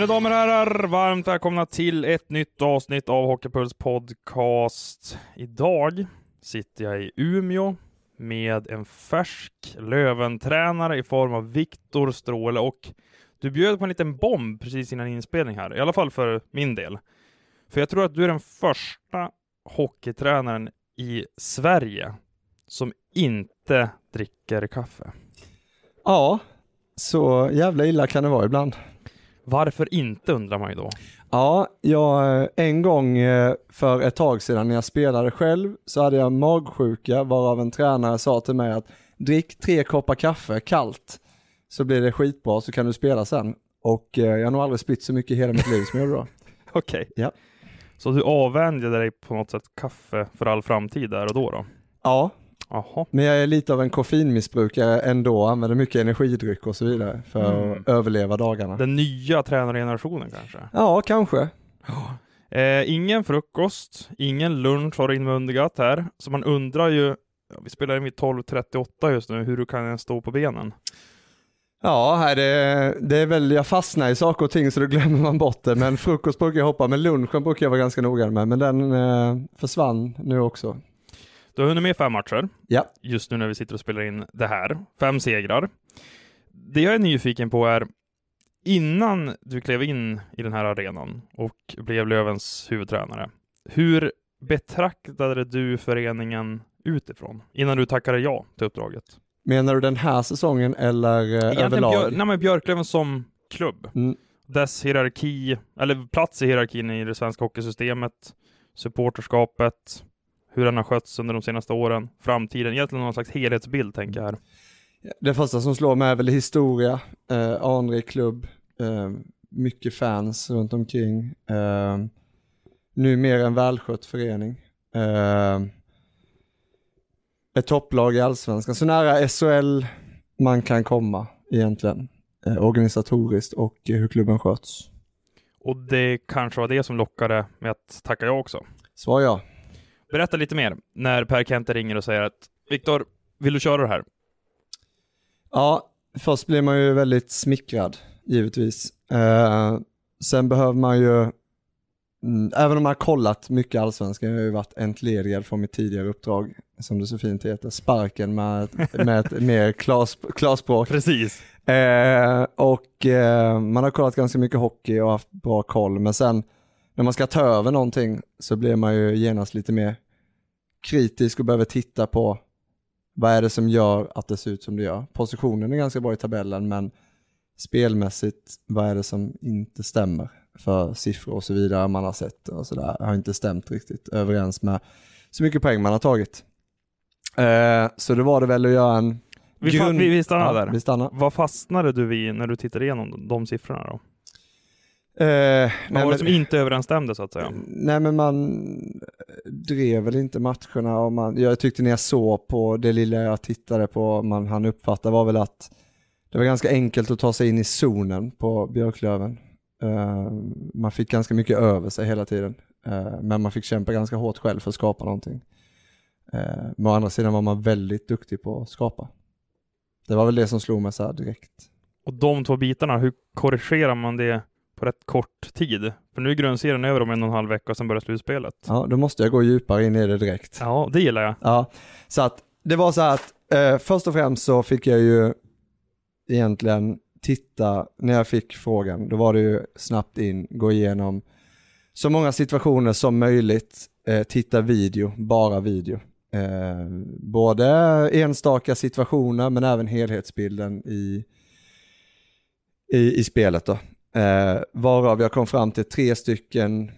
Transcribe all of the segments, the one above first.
Mina damer och herrar, varmt välkomna till ett nytt avsnitt av Hockeypuls podcast. Idag sitter jag i Umeå med en färsk Löventränare i form av Viktor Stråle och du bjöd på en liten bomb precis innan inspelning här, i alla fall för min del. För jag tror att du är den första hockeytränaren i Sverige som inte dricker kaffe. Ja, så jävla illa kan det vara ibland. Varför inte undrar man ju då. Ja, jag, en gång eh, för ett tag sedan när jag spelade själv så hade jag magsjuka varav en tränare sa till mig att drick tre koppar kaffe kallt så blir det skitbra så kan du spela sen. Och eh, jag har nog aldrig spytt så mycket i hela mitt liv som jag gjorde då. Okej. Ja. Så du avvänjde dig på något sätt kaffe för all framtid där och då då? Ja, Jaha. men jag är lite av en koffeinmissbrukare ändå, använder mycket energidryck och så vidare för Mm. att överleva dagarna. Den nya tränargenerationen kanske? Ja, kanske. Eh, ingen frukost, ingen lunch har inmundigat här, så man undrar ju, vi spelar in vid 12.38 just nu, hur du kan ens stå på benen? Ja, det, det är väl, jag fastnar i saker och ting så då glömmer man bort det. Men frukost brukar jag hoppa, men lunchen brukar jag vara ganska noga med. Men den eh, försvann nu också. Du har hunnit med fem matcher, Ja. just nu när vi sitter och spelar in det här. Fem segrar. Det jag är nyfiken på är, innan du klev in i den här arenan och blev Lövens huvudtränare, hur betraktade du föreningen utifrån innan du tackade ja till uppdraget? Menar du den här säsongen eller eh, Egentligen överlag? Björ, nej, men Björklöven som klubb. Mm. Dess hierarki, eller plats i hierarkin i det svenska hockeysystemet, supporterskapet, hur den har skötts under de senaste åren, framtiden, egentligen någon slags helhetsbild tänker jag här. Det första som slår mig är väl historia, eh, anrik klubb, eh, mycket fans runt omkring. Eh, nu mer en välskött förening. Eh, ett topplag i allsvenskan, så nära SHL man kan komma egentligen. Eh, organisatoriskt och hur klubben sköts. Och det kanske var det som lockade med att tacka ja också. Svar ja. Berätta lite mer när Per Kente ringer och säger att Viktor, vill du köra det här? Ja, först blir man ju väldigt smickrad, givetvis. Eh, sen behöver man ju, mm, även om man har kollat mycket allsvenskan, jag har ju varit entledigad från mitt tidigare uppdrag, som det så fint heter, sparken med, med ett mer klarspråk. Precis. Eh, och eh, man har kollat ganska mycket hockey och haft bra koll, men sen när man ska ta över någonting så blir man ju genast lite mer kritisk och behöver titta på vad är det som gör att det ser ut som det gör. Positionen är ganska bra i tabellen, men spelmässigt, vad är det som inte stämmer för siffror och så vidare man har sett och så där har inte stämt riktigt överens med så mycket poäng man har tagit. Eh, så då var det väl att göra en Vi, fa- vi, vi stannar Ja, där. Vi stannar. Vad fastnade du vid när du tittade igenom de, de siffrorna då? Eh, Vad var det som inte överensstämde så att säga? Nej men man drev väl inte matcherna och man, jag tyckte när jag såg på det lilla jag tittade på, man han uppfatta var väl att det var ganska enkelt att ta sig in i zonen på Björklöven. Eh, man fick ganska mycket över sig hela tiden, Eh, men man fick kämpa ganska hårt själv för att skapa någonting. Uh, men å andra sidan var man väldigt duktig på att skapa. Det var väl det som slog mig så här direkt. Och de två bitarna, hur korrigerar man det på rätt kort tid? För nu är grundserien över om en och en halv vecka och sen börjar slutspelet. Ja, då måste jag gå djupare in i det direkt. Ja, det gillar jag. Ja, så att det var så här att eh, först och främst så fick jag ju egentligen titta, när jag fick frågan, då var det ju snabbt in, gå igenom så många situationer som möjligt, eh, titta video, bara video. Eh, både enstaka situationer men även helhetsbilden i, i, i spelet då. Eh, varav jag kom fram till tre stycken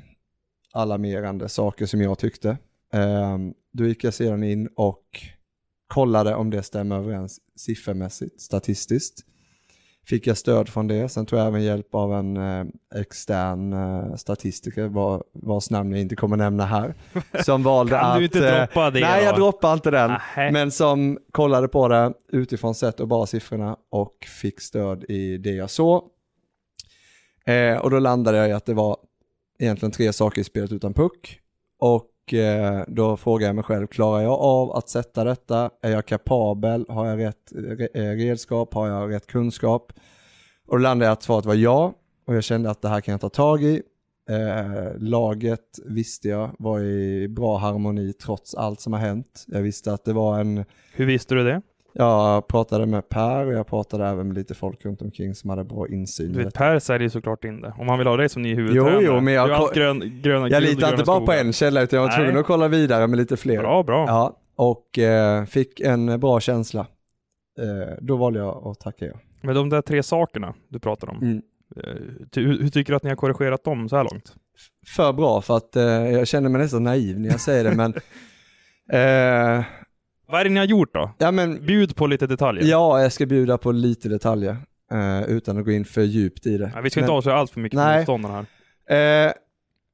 alarmerande saker som jag tyckte. Eh, då gick jag sedan in och kollade om det stämmer överens siffermässigt, statistiskt. Fick jag stöd från det, sen tog jag även hjälp av en eh, extern eh, statistiker, var, vars namn jag inte kommer nämna här, som valde Kan att... du inte eh, droppa det Nej, då? jag droppar inte den. Nähä. Men som kollade på det utifrån sett och bara siffrorna och fick stöd i det jag såg. Eh, och då landade jag i att det var egentligen tre saker i spelet utan puck. Och eh, då frågade jag mig själv, klarar jag av att sätta detta? Är jag kapabel? Har jag rätt re- eh, redskap? Har jag rätt kunskap? Och då landade jag att svaret var ja. Och jag kände att det här kan jag ta tag i. Eh, laget visste jag var i bra harmoni trots allt som har hänt. Jag visste att det var en, Hur visste du det? Jag pratade med Per och jag pratade även med lite folk runt omkring som hade bra insyn. Du vet. Per säljer ju såklart in det. Om han vill ha dig som ny huvudtränare. Jo, jo, men jag allt grön, gröna, Jag litar inte bara på en källa utan jag var tvungen att kolla vidare med lite fler. Bra, bra. Ja, och eh, fick en bra känsla. Eh, då valde jag att tacka ja. Men de där tre sakerna du pratar om, Mm. eh, hur, hur tycker du att ni har korrigerat dem så här långt? För bra för att eh, jag känner mig nästan naiv när jag säger det men eh, Vad är det ni har gjort då? ja men Bjud på lite detaljer. ja, jag ska bjuda på lite detaljer eh, utan att gå in för djupt i det. Nej, vi ska Men- inte avslöja allt för mycket för Nej. motståndarna här. Eh,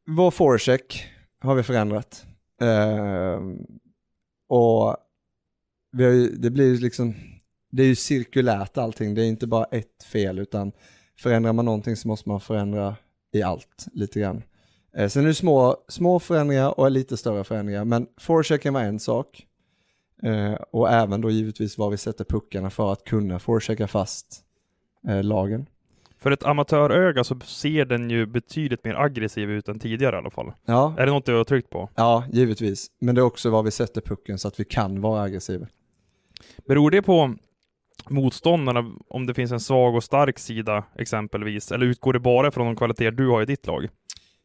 vår forecheck har vi förändrat. Eh, och vi har ju, det blir liksom, det är ju cirkulärt allting, det är inte bara ett fel utan förändrar man någonting så måste man förändra i allt lite grann. Eh, sen är det små, små förändringar och lite större förändringar, men forechecken var en sak. Eh, och även då givetvis var vi sätter puckarna för att kunna forechecka fast eh, lagen. För ett amatöröga så ser den ju betydligt mer aggressiv ut än tidigare i alla fall. Ja, Är det något du har tryckt på? Ja, givetvis. Men det är också var vi sätter pucken så att vi kan vara aggressiva. Beror det på motståndarna om det finns en svag och stark sida exempelvis? Eller utgår det bara från de kvaliteter du har i ditt lag?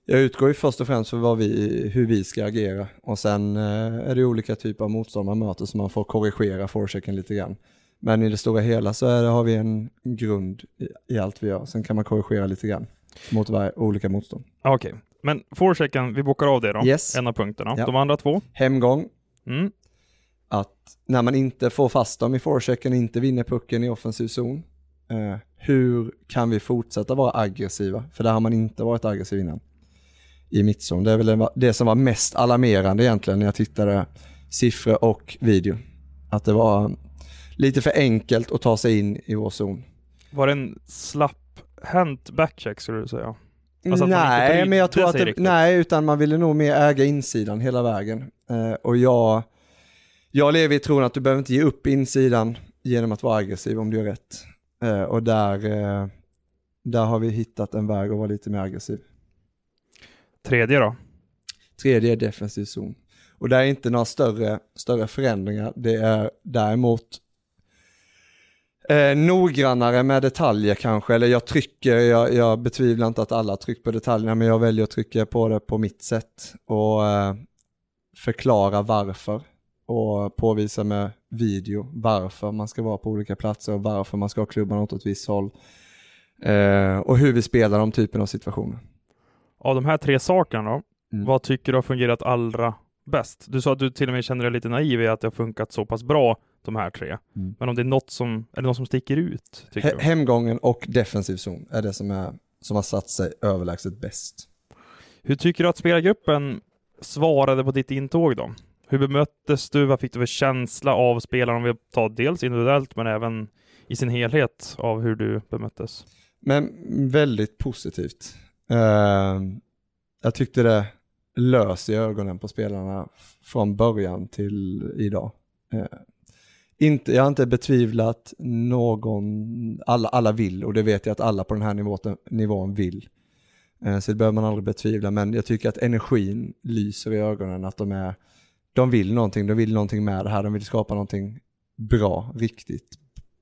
Jag utgår ju först och främst för vi, hur vi ska agera och sen eh, är det olika typer av motstånd man möter så man får korrigera forechecken lite grann. Men i det stora hela så det, har vi en grund i, i allt vi gör. Sen kan man korrigera lite grann mot varje, olika motstånd. Okej, men forechecken, vi bockar av det då. Yes. En av punkterna. Ja. De andra två? Hemgång, Mm. att när man inte får fast dem i forechecken, inte vinner pucken i offensiv zon, eh, hur kan vi fortsätta vara aggressiva? För där har man inte varit aggressiv innan i mittzon. Det är väl det- som var mest alarmerande egentligen när jag tittade siffror och video. Att det var lite för enkelt att ta sig in i vår zon. Var det en slapphänt backcheck skulle du säga? Alltså nej, men jag tror att det, riktigt. nej, utan man ville nog mer äga insidan hela vägen. Eh, och jag, jag lever i tron att du behöver inte ge upp insidan genom att vara aggressiv om du gör rätt. Eh, och där, eh, där har vi hittat en väg att vara lite mer aggressiv. Tredje då? Tredje är defensiv zon. Och det är inte några större, större förändringar. Det är däremot eh, noggrannare med detaljer kanske. Eller jag trycker, jag, jag betvivlar inte att alla trycker på detaljerna, men jag väljer att trycka på det på mitt sätt. Och eh, förklara varför. Och påvisa med video varför man ska vara på olika platser och varför man ska ha klubban åt ett visst håll. Eh, och hur vi spelar de typen av situationer. Av de här tre sakerna då, Mm. vad tycker du har fungerat allra bäst? Du sa att du till och med känner dig lite naiv i att det har funkat så pass bra, de här tre. Mm. Men om det är något som, är det något som sticker ut? He- du? hemgången och defensiv zon är det som, är, som har satt sig överlägset bäst. Hur tycker du att spelargruppen svarade på ditt intåg då? Hur bemöttes du? Vad fick du för känsla av spelarna? Om vi tar dels individuellt men även i sin helhet av hur du bemöttes. Men väldigt positivt. Eh, jag tyckte det lös i ögonen på spelarna från början till idag. Eh, inte, jag har inte betvivlat någon, alla, alla vill och det vet jag att alla på den här nivån, nivån vill. Eh, så det behöver man aldrig betvivla men jag tycker att energin lyser i ögonen att de är, de vill någonting, de vill någonting med det här, de vill skapa någonting bra, riktigt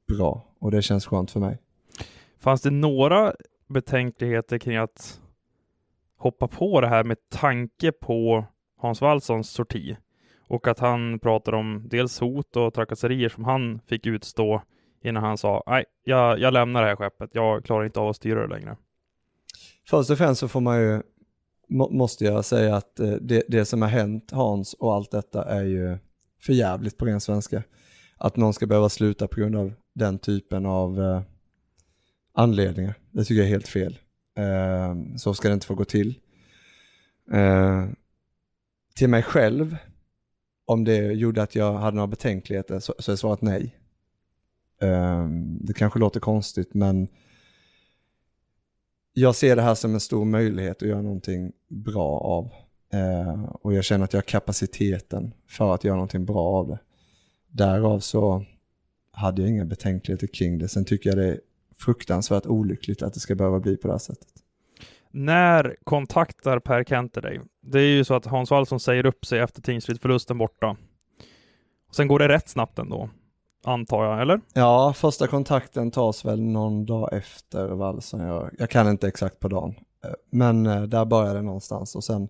bra och det känns skönt för mig. Fanns det några betänkligheter kring att hoppa på det här med tanke på Hans Wallsons sorti? Och att han pratar om dels hot och trakasserier som han fick utstå innan han sa nej, jag, jag lämnar det här skeppet. Jag klarar inte av att styra det längre. Först och främst så får man ju, må, måste jag säga att eh, det, det som har hänt Hans och allt detta är ju för jävligt på ren svenska. Att någon ska behöva sluta på grund av den typen av eh, anledningar. Det tycker jag är helt fel. Eh, så ska det inte få gå till. Eh, till mig själv, om det gjorde att jag hade några betänkligheter så, så är svaret nej. Eh, det kanske låter konstigt men jag ser det här som en stor möjlighet att göra någonting bra av. Eh, och jag känner att jag har kapaciteten för att göra någonting bra av det. Därav så hade jag inga betänkligheter kring det. Sen tycker jag det är fruktansvärt olyckligt att det ska behöva bli på det här sättet. När kontaktar Per Kenter dig? Det är ju så att Hans Wallson säger upp sig efter Tingsryd-förlusten borta. Sen går det rätt snabbt ändå, antar jag, eller? Ja, första kontakten tas väl någon dag efter valsen. Jag, jag kan inte exakt på dagen. Eh, Men eh, där börjar det någonstans och sen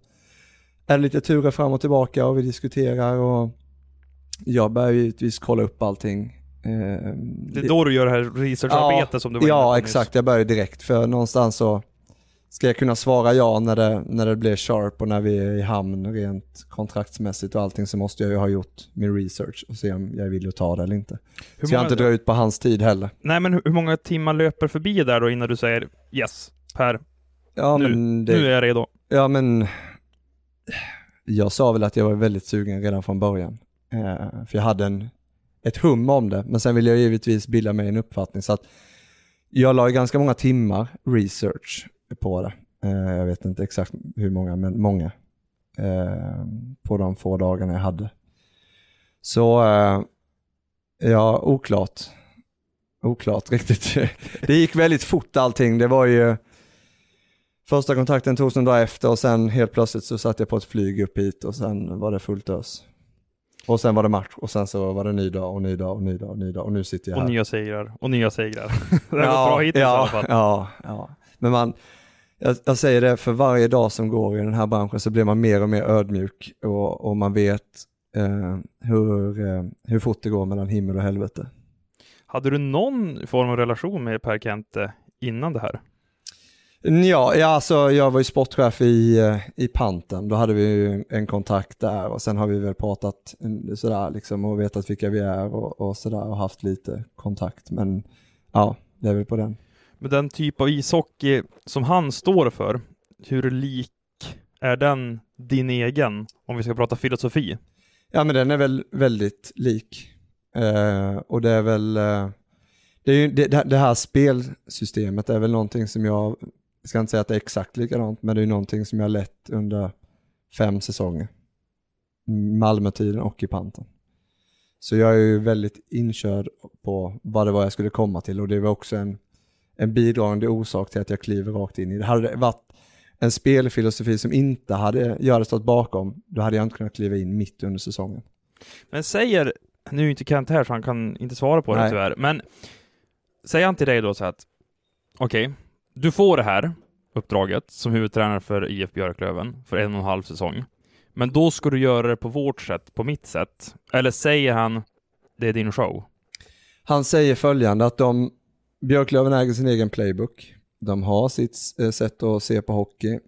är det lite turer fram och tillbaka och vi diskuterar och jag börjar givetvis kolla upp allting. Eh, Det är då du gör det här researcharbetet som du var inne på Ja, nyss. exakt. Jag börjar direkt för någonstans så ska jag kunna svara ja när det, när det blir sharp och när vi är i hamn rent kontraktsmässigt och allting så måste jag ju ha gjort min research och se om jag är villig att ta det eller inte. Hur så jag inte drar ut på hans tid heller. Nej, men hur hur många timmar löper förbi där då innan du säger yes, Per, Ja, Nu- men det, nu är jag redo? Ja men jag sa väl att jag var väldigt sugen redan från början. Eh, för jag hade en, ett hum om det, men sen ville jag givetvis bilda mig en uppfattning. Så att jag la ganska många timmar research på det. Eh, jag vet inte exakt hur många, men många. Eh, på de få dagarna jag hade. Så, eh, ja, oklart. Oklart riktigt. det gick väldigt fort allting. Det var ju Första kontakten togs en dag efter och sen helt plötsligt så satt jag på ett flyg upp hit och sen var det fullt ös. Och sen var det match och sen så var det ny dag och ny dag och ny dag och ny dag och nu sitter jag Och här. nya segrar, och nya segrar. det har gått bra hittills i ja, alla fall. Ja, ja. Men man, jag, jag säger det, för varje dag som går i den här branschen så blir man mer och mer ödmjuk och, och man vet eh, hur, eh, hur fort det går mellan himmel och helvete. Hade du någon form av relation med Per Kente innan det här? Ja, ja alltså jag var ju sportchef i, eh, i Panten, då hade vi ju en kontakt där och sen har vi väl pratat en- sådär liksom och vetat vilka vi är och, och sådär och haft lite kontakt. Men ja, det är väl på den. Med den typ av ishockey som han står för, hur lik är den din egen, om vi ska prata filosofi? Ja men den är väl väldigt lik. Eh, och det är väl, eh, det, ju, det, det här spelsystemet är väl någonting som jag, jag ska inte säga att det är exakt likadant, men det är någonting som jag har lett under fem säsonger. Malmötiden och i Panten. Så jag är ju väldigt inkörd på vad det var jag skulle komma till och det var också en, en bidragande orsak till att jag kliver rakt in i det. Hade det varit en spelfilosofi som inte hade hade stått bakom, då hade jag inte kunnat kliva in mitt under säsongen. Men säger, nu är inte Kent här så han kan inte svara på det Nej. tyvärr, men säger han till dig då så att okej, du får det här uppdraget som huvudtränare för IF Björklöven för en och en halv säsong, men då ska du göra det på vårt sätt, på mitt sätt. Eller säger han, det är din show? Han säger följande att de, Björklöven äger sin egen playbook. De har sitt eh, sätt att se på hockey.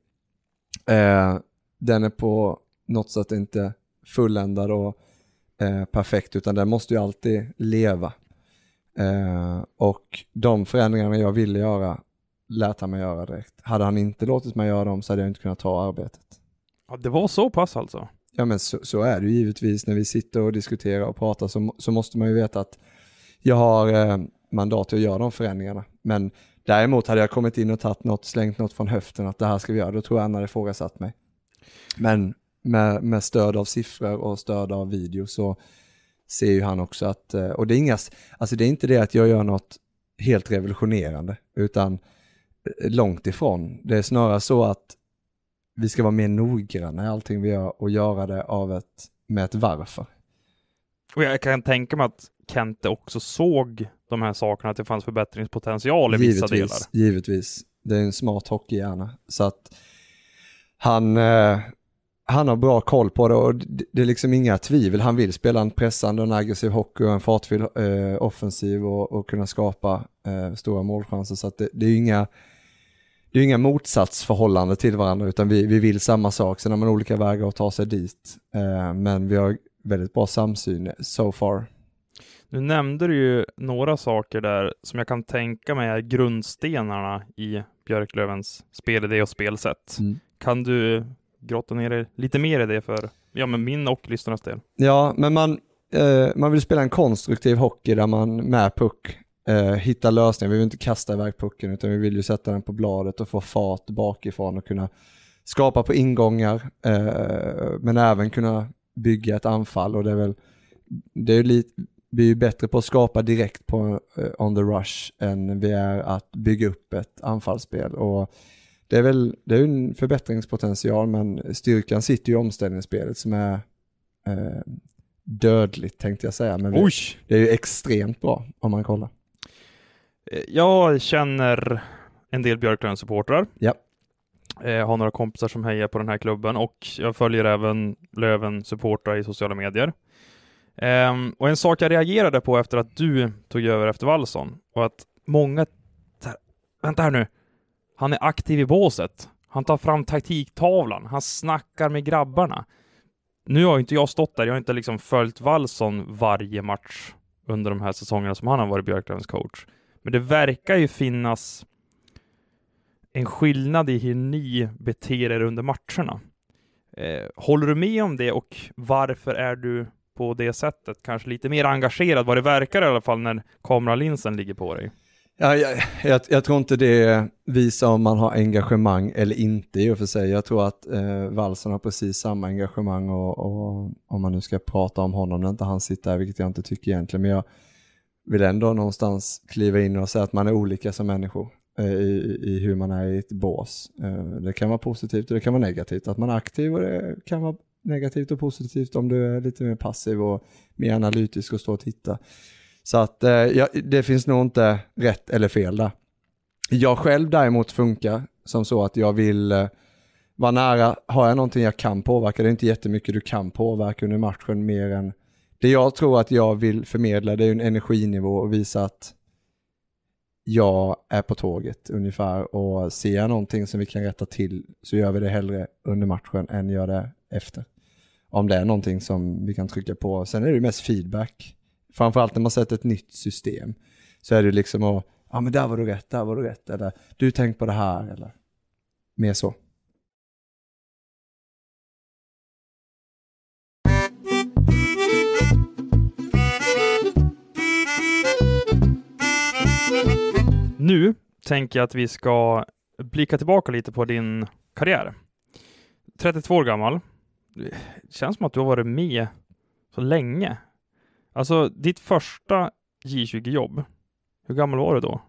Eh, den är på något sätt inte fulländad och eh, perfekt utan den måste ju alltid leva. Eh, och de förändringarna jag ville göra lät han mig göra direkt. Hade han inte låtit mig göra dem så hade jag inte kunnat ta arbetet. Ja, det var så pass alltså? Ja men så, så är det ju givetvis när vi sitter och diskuterar och pratar så, så måste man ju veta att jag har eh, mandat att göra de förändringarna. Men däremot hade jag kommit in och tagit något, slängt något från höften att det här ska vi göra, då tror jag han hade ifrågasatt mig. Men med, med stöd av siffror och stöd av video så ser ju han också att, eh, och det är inga, alltså det är inte det att jag gör något helt revolutionerande, utan långt ifrån. Det är snarare så att vi ska vara mer noggranna i allting vi gör och göra det av ett, med ett varför. Och jag kan tänka mig att Kente också såg de här sakerna, att det fanns förbättringspotential i vissa delar. Givetvis, givetvis. Det är en smart hockeyhjärna. Så att han, eh, han har bra koll på det och det, det är liksom inga tvivel. Han vill spela en pressande och en aggressiv hockey och en fartfylld eh, offensiv och, och kunna skapa eh, stora målchanser. Så att det, det är inga, det är inga motsatsförhållande till varandra utan vi, vi vill samma sak, sen har man olika vägar att ta sig dit. Eh, men vi har väldigt bra samsyn so far. Nu nämnde du ju några saker där som jag kan tänka mig är grundstenarna i Björklövens spelidé och spelsätt. Mm. Kan du grotta ner dig lite mer i det för ja, men min och lyssnarnas del? Ja, men man, eh, man vill spela en konstruktiv hockey där man med puck eh, hittar lösningar. Vi vill inte kasta iväg pucken utan vi vill ju sätta den på bladet och få fart bakifrån och kunna skapa på ingångar eh, men även kunna bygga ett anfall och det är väl det är lite, vi är bättre på att skapa direkt på eh, on the rush än vi är att bygga upp ett anfallsspel och det är väl det är en förbättringspotential men styrkan sitter ju i omställningsspelet som är eh, dödligt tänkte jag säga. Men vi, det är ju extremt bra om man kollar. Eh, Jag känner en del Björklöven-supportrar. Ja. Jag har några kompisar som hejar på den här klubben och jag följer även Löven-supportrar i sociala medier. Ehm, och en sak jag reagerade på efter att du tog över efter Wallson och att många... Vänta här nu. Han är aktiv i båset. Han tar fram taktiktavlan. Han snackar med grabbarna. Nu har inte jag stått där. Jag har inte liksom följt Wallson varje match under de här säsongerna som han har varit Björklövens coach. Men det verkar ju finnas en skillnad i hur ni beter er under matcherna. Eh, håller du med om det och varför är du på det sättet kanske lite mer engagerad, vad det verkar i alla fall när kameralinsen ligger på dig? Ja, jag, jag, jag tror inte det visar om man har engagemang eller inte i och för sig. Jag tror att eh, Wallson har precis samma engagemang och, och om man nu ska prata om honom när inte han sitter här, vilket jag inte tycker egentligen, men jag vill ändå någonstans kliva in och säga att man är olika som människor eh, i, i hur man är i ett bås. Eh, det kan vara positivt och det kan vara negativt, att man är aktiv och det kan vara negativt och positivt om du är lite mer passiv och mer analytisk och står och tittar. Så att eh, ja, det finns nog inte rätt eller fel där. Jag själv däremot funkar som så att jag vill vara nära, har jag någonting jag kan påverka, det är inte jättemycket du kan påverka under matchen mer än det jag tror att jag vill förmedla det är en energinivå och visa att jag är på tåget ungefär och ser jag någonting som vi kan rätta till så gör vi det hellre under matchen än gör det efter. Om det är någonting som vi kan trycka på. Sen är det mest feedback. Framförallt när man sätter ett nytt system så är det liksom att, ja men där var du rätt, där var du rätt, eller du tänk på det här, eller mer så. Nu tänker jag att vi ska blicka tillbaka lite på din karriär. 32 år gammal. Det känns som att du har varit med så länge. Alltså, ditt första J20-jobb, hur gammal var du då?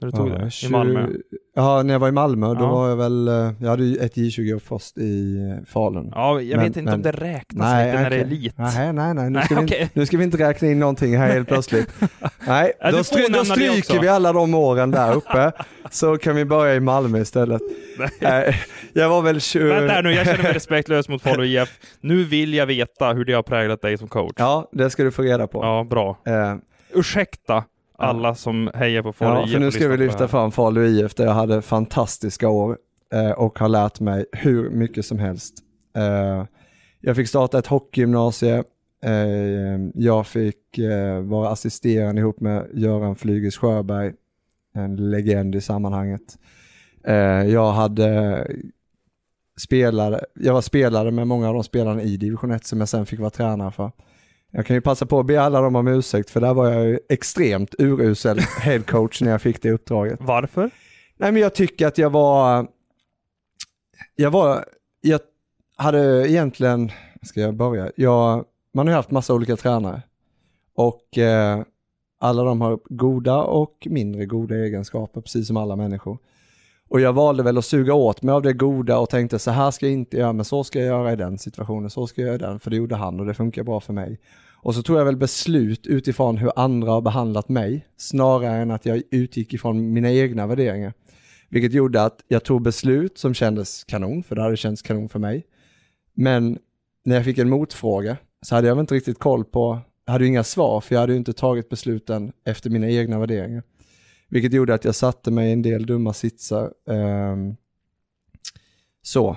När du tog det? I Malmö? Ja, när jag var i Malmö, då Ja. var jag väl, eh, jag hade ju ett J20 först i eh, Falun. Ja, jag Men- vet inte om men- det räknas Nej, lite när det är elit. Nej, nej, nej, nu Nej, ska, vi, okej. inte- nu ska vi inte räkna in någonting här helt plötsligt. Nej, Ja, då, stry, då stryker vi alla de åren där uppe, så kan vi börja i Malmö istället. Nej, jag var väl 20... Vänta här nu, jag känner mig respektlös mot Falu IF. Nu vill jag veta hur det har präglat dig som coach. Ja, det ska du få reda på. Ja, bra. Eh, Ursäkta alla som hejar på Falu ja, IF för nu ska vi lyfta fram Falu IF där jag hade fantastiska år eh, och har lärt mig hur mycket som helst. Eh, jag fick starta ett hockeygymnasie. Eh, jag fick eh, vara assisterande ihop med Göran Flyges Sjöberg, en legend i sammanhanget. Eh, jag hade spelare, jag var spelare med många av de spelarna i division 1 som jag sen fick vara tränare för. Jag kan ju passa på att be alla dem om ursäkt för där var jag ju extremt urusel headcoach när jag fick det uppdraget. Varför? Nej men jag tycker att jag var, jag var, jag hade egentligen, ska jag börja? Jag, man har ju haft massa olika tränare och eh, alla de har goda och mindre goda egenskaper precis som alla människor. Och jag valde väl att suga åt mig av det goda och tänkte så här ska jag inte göra men så ska jag göra i den situationen, så ska jag göra i den för det gjorde han och det funkar bra för mig. Och så tog jag väl beslut utifrån hur andra har behandlat mig snarare än att jag utgick ifrån mina egna värderingar. Vilket gjorde att jag tog beslut som kändes kanon, för det hade känts kanon för mig. Men när jag fick en motfråga så hade jag väl inte riktigt koll på, jag hade ju inga svar för jag hade ju inte tagit besluten efter mina egna värderingar. Vilket gjorde att jag satte mig i en del dumma sitsar. ehm, så,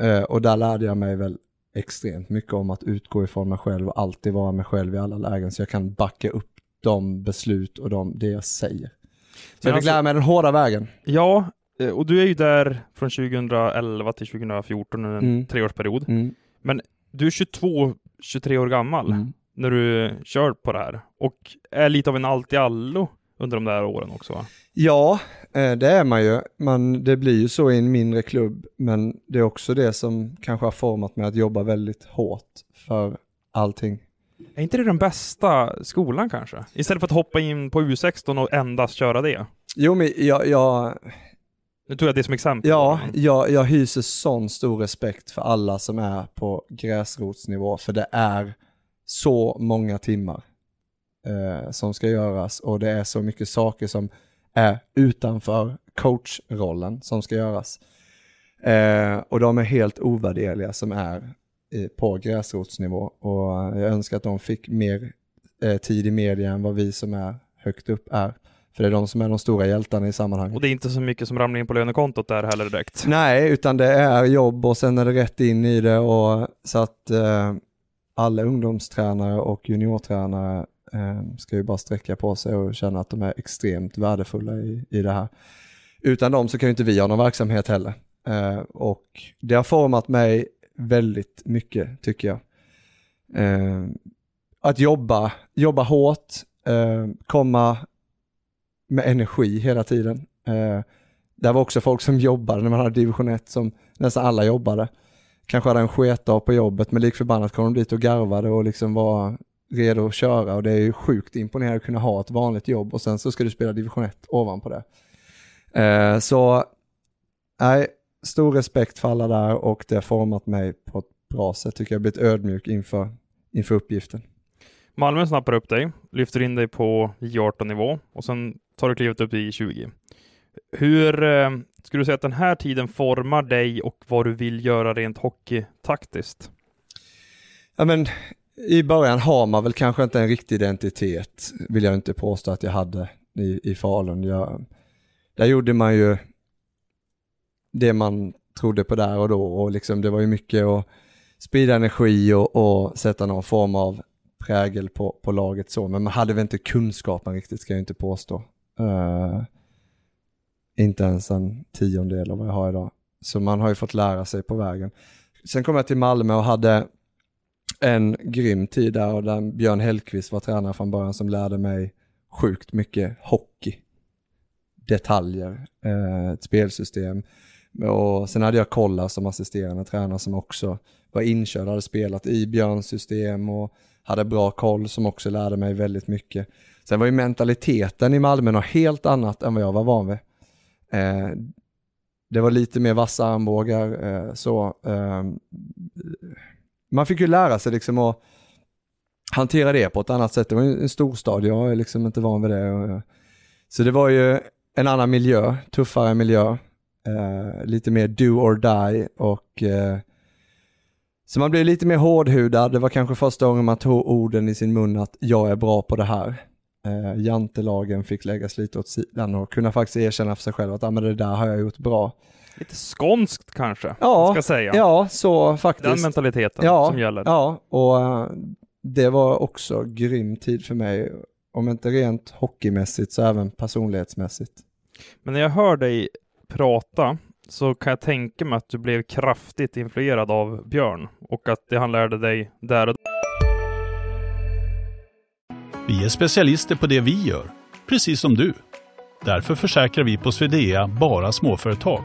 Eh, och där lärde jag mig väl extremt mycket om att utgå ifrån mig själv och alltid vara mig själv i alla lägen så jag kan backa upp de beslut och de, det jag säger. Så Men jag fick alltså- lära mig den hårda vägen. Ja, eh, och du är ju där från 2011 till 2014, en Mm. treårsperiod. Mm. Du är 22, 23 år gammal Mm. när du kör på det här och är lite av en allt-i-allo under de där åren också va? Ja, eh, det är man ju. Man, det blir ju så i en mindre klubb, men det är också det som kanske har format mig att jobba väldigt hårt för allting. Är inte det den bästa skolan kanske? Istället för att hoppa in på U16 och endast köra det. Jo, men jag, jag, Nu tog jag det som exempel. ja, jag, jag hyser sån stor respekt för alla som är på gräsrotsnivå, för det är så många timmar eh, som ska göras och det är så mycket saker som är utanför coachrollen som ska göras. Eh, och de är helt ovärderliga som är eh, på gräsrotsnivå och jag önskar att de fick mer eh, tid i media än vad vi som är högt upp är. För det är de som är de stora hjältarna i sammanhanget. Och det är inte så mycket som ramlar in på lönekontot där heller direkt. Nej, utan det är jobb och sen är det rätt in i det och så att eh, alla ungdomstränare och juniortränare Eh, ska ju bara sträcka på sig och känna att de är extremt värdefulla i, i det här. Utan dem så kan ju inte vi ha någon verksamhet heller. Eh, och det har format mig väldigt mycket tycker jag. Eh, att jobba, jobba hårt, eh, komma med energi hela tiden. Eh, det var också folk som jobbade när man hade division 1 som nästan alla jobbade. Kanske hade en sketdag på jobbet men lik förbannat kom de dit och garvade och liksom var redo att köra och det är ju sjukt imponerande att kunna ha ett vanligt jobb och sen så ska du spela division 1 ovanpå det. Eh, så nej, stor respekt för alla där och det har format mig på ett bra sätt tycker jag. blivit ödmjuk inför, inför uppgiften. Malmö snappar upp dig, lyfter in dig på J18-nivå och sen tar du klivet upp i J20. Hur eh, skulle du säga att den här tiden formar dig och vad du vill göra rent hockeytaktiskt? Ja men i början har man väl kanske inte en riktig identitet, vill jag inte påstå att jag hade i, i Falun. Jag, där gjorde man ju det man trodde på där och då och liksom det var ju mycket att sprida energi och, och sätta någon form av prägel på, på laget så, men man hade väl inte kunskapen riktigt ska jag inte påstå. Uh, inte ens en tiondel av vad jag har idag. Så man har ju fått lära sig på vägen. Sen kom jag till Malmö och hade en grym tid där och där Björn Hellkvist var tränare från början som lärde mig sjukt mycket hockey. Detaljer, eh, ett spelsystem. Och sen hade jag Kolla som assisterande tränare som också var inkörd, hade spelat i Björns system och hade bra koll som också lärde mig väldigt mycket. Sen var ju mentaliteten i Malmö något helt annat än vad jag var van vid. Eh, det var lite mer vassa armbågar, eh, så. Eh, man fick ju lära sig liksom att hantera det på ett annat sätt. Det var ju en storstad, jag är liksom inte van vid det. Eh, så det var ju en annan miljö, tuffare miljö, eh, lite mer do or die och eh, så man blev lite mer hårdhudad. Det var kanske första gången man tog orden i sin mun att jag är bra på det här. Eh, jantelagen fick läggas lite åt sidan och kunna faktiskt erkänna för sig själv att ah, men det där har jag gjort bra. Lite skånskt kanske, Ja, ska säga. Ja, så faktiskt. Den mentaliteten ja, som gäller. Ja, och eh, det var också grym tid för mig. Om inte rent hockeymässigt så även personlighetsmässigt. Men när jag hör dig prata så kan jag tänka mig att du blev kraftigt influerad av Björn och att det han lärde dig där och Vi är specialister på det vi gör, precis som du. Därför försäkrar vi på Swedea bara småföretag,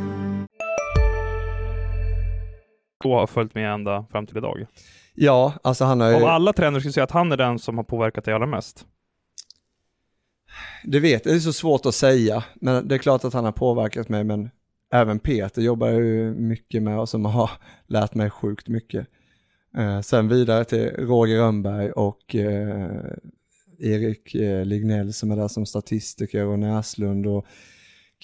har följt med ända fram till idag. Ja, alltså han har ju... Av alla tränare skulle jag säga att han är den som har påverkat dig allra mest. det vet det är så svårt att säga, men det är klart att han har påverkat mig, men även Peter jobbar jag ju mycket med och som har lärt mig sjukt mycket. Eh, sen vidare till Roger Rönnberg och eh, Erik eh, Lignell som är där som statistiker och Näslund och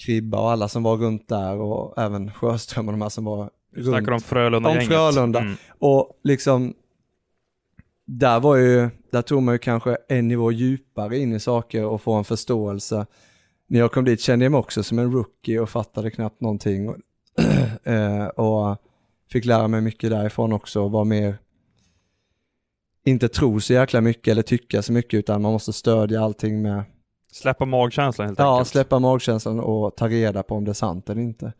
Kribba och alla som var runt där och även Sjöström och de här som var Du snackar om Frölunda-gänget. Om Frölunda. Mm. Och liksom, där var ju, där tog man ju kanske en nivå djupare in i saker och få en förståelse. När jag kom dit kände jag mig också som en rookie och fattade knappt någonting. Och, eh, och fick lära mig mycket därifrån också och vara mer, inte tro så jäkla mycket eller tycka så mycket utan man måste stödja allting med, Släppa magkänslan helt ja enkelt. släppa magkänslan och ta reda på om det är sant eller inte.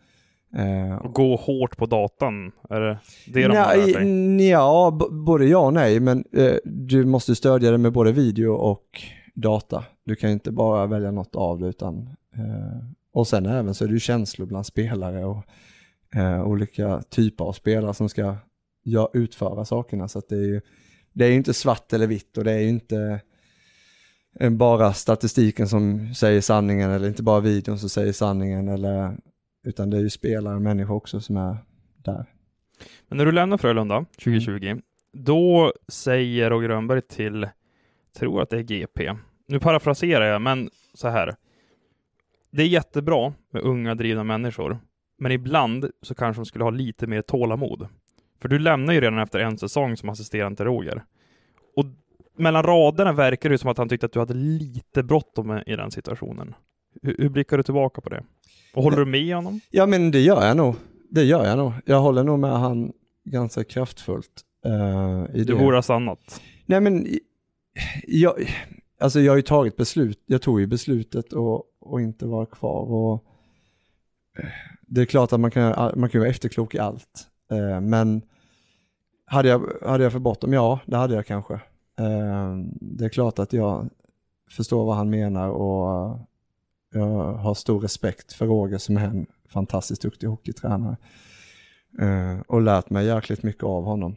Eh, Och gå hårt på datan. Är det det de Nej, dig? ja, både ja och nej, men eh, du måste stödja det med både video och data. Du kan inte bara välja något av det utan eh, och sen även så är det ju känslor bland spelare och eh, olika typer av spelare som ska ja, utföra sakerna så det är ju det är inte svart eller vitt och det är ju inte eh, bara statistiken som säger sanningen eller inte bara videon som säger sanningen eller utan det är ju spelare och människor också som är där. Men när du lämnar Frölunda 2020, Mm. då säger Roger Rönnberg till, tror att det är GP, nu parafraserar jag, men så här. Det är jättebra med unga drivna människor, men ibland så kanske de skulle ha lite mer tålamod. För du lämnar ju redan efter en säsong som assisterande till Roger. Och mellan raderna verkar det som att han tyckte att du hade lite bråttom i den situationen. Hur, hur blickar du tillbaka på det? Och håller du med honom? Ja men det gör jag nog. Det gör jag nog. Jag håller nog med han ganska kraftfullt. eh, i det. borde ha stannat. Nej men, jag, alltså jag har ju tagit beslut, jag tog ju beslutet och, och inte vara kvar och eh, det är klart att man kan, man kan vara efterklok i allt. Eh, men hade jag, hade jag för bråttom? Ja, det hade jag kanske. Eh, det är klart att jag förstår vad han menar och jag har stor respekt för Roger som är en fantastiskt duktig hockeytränare. Eh, och lärt mig jäkligt mycket av honom.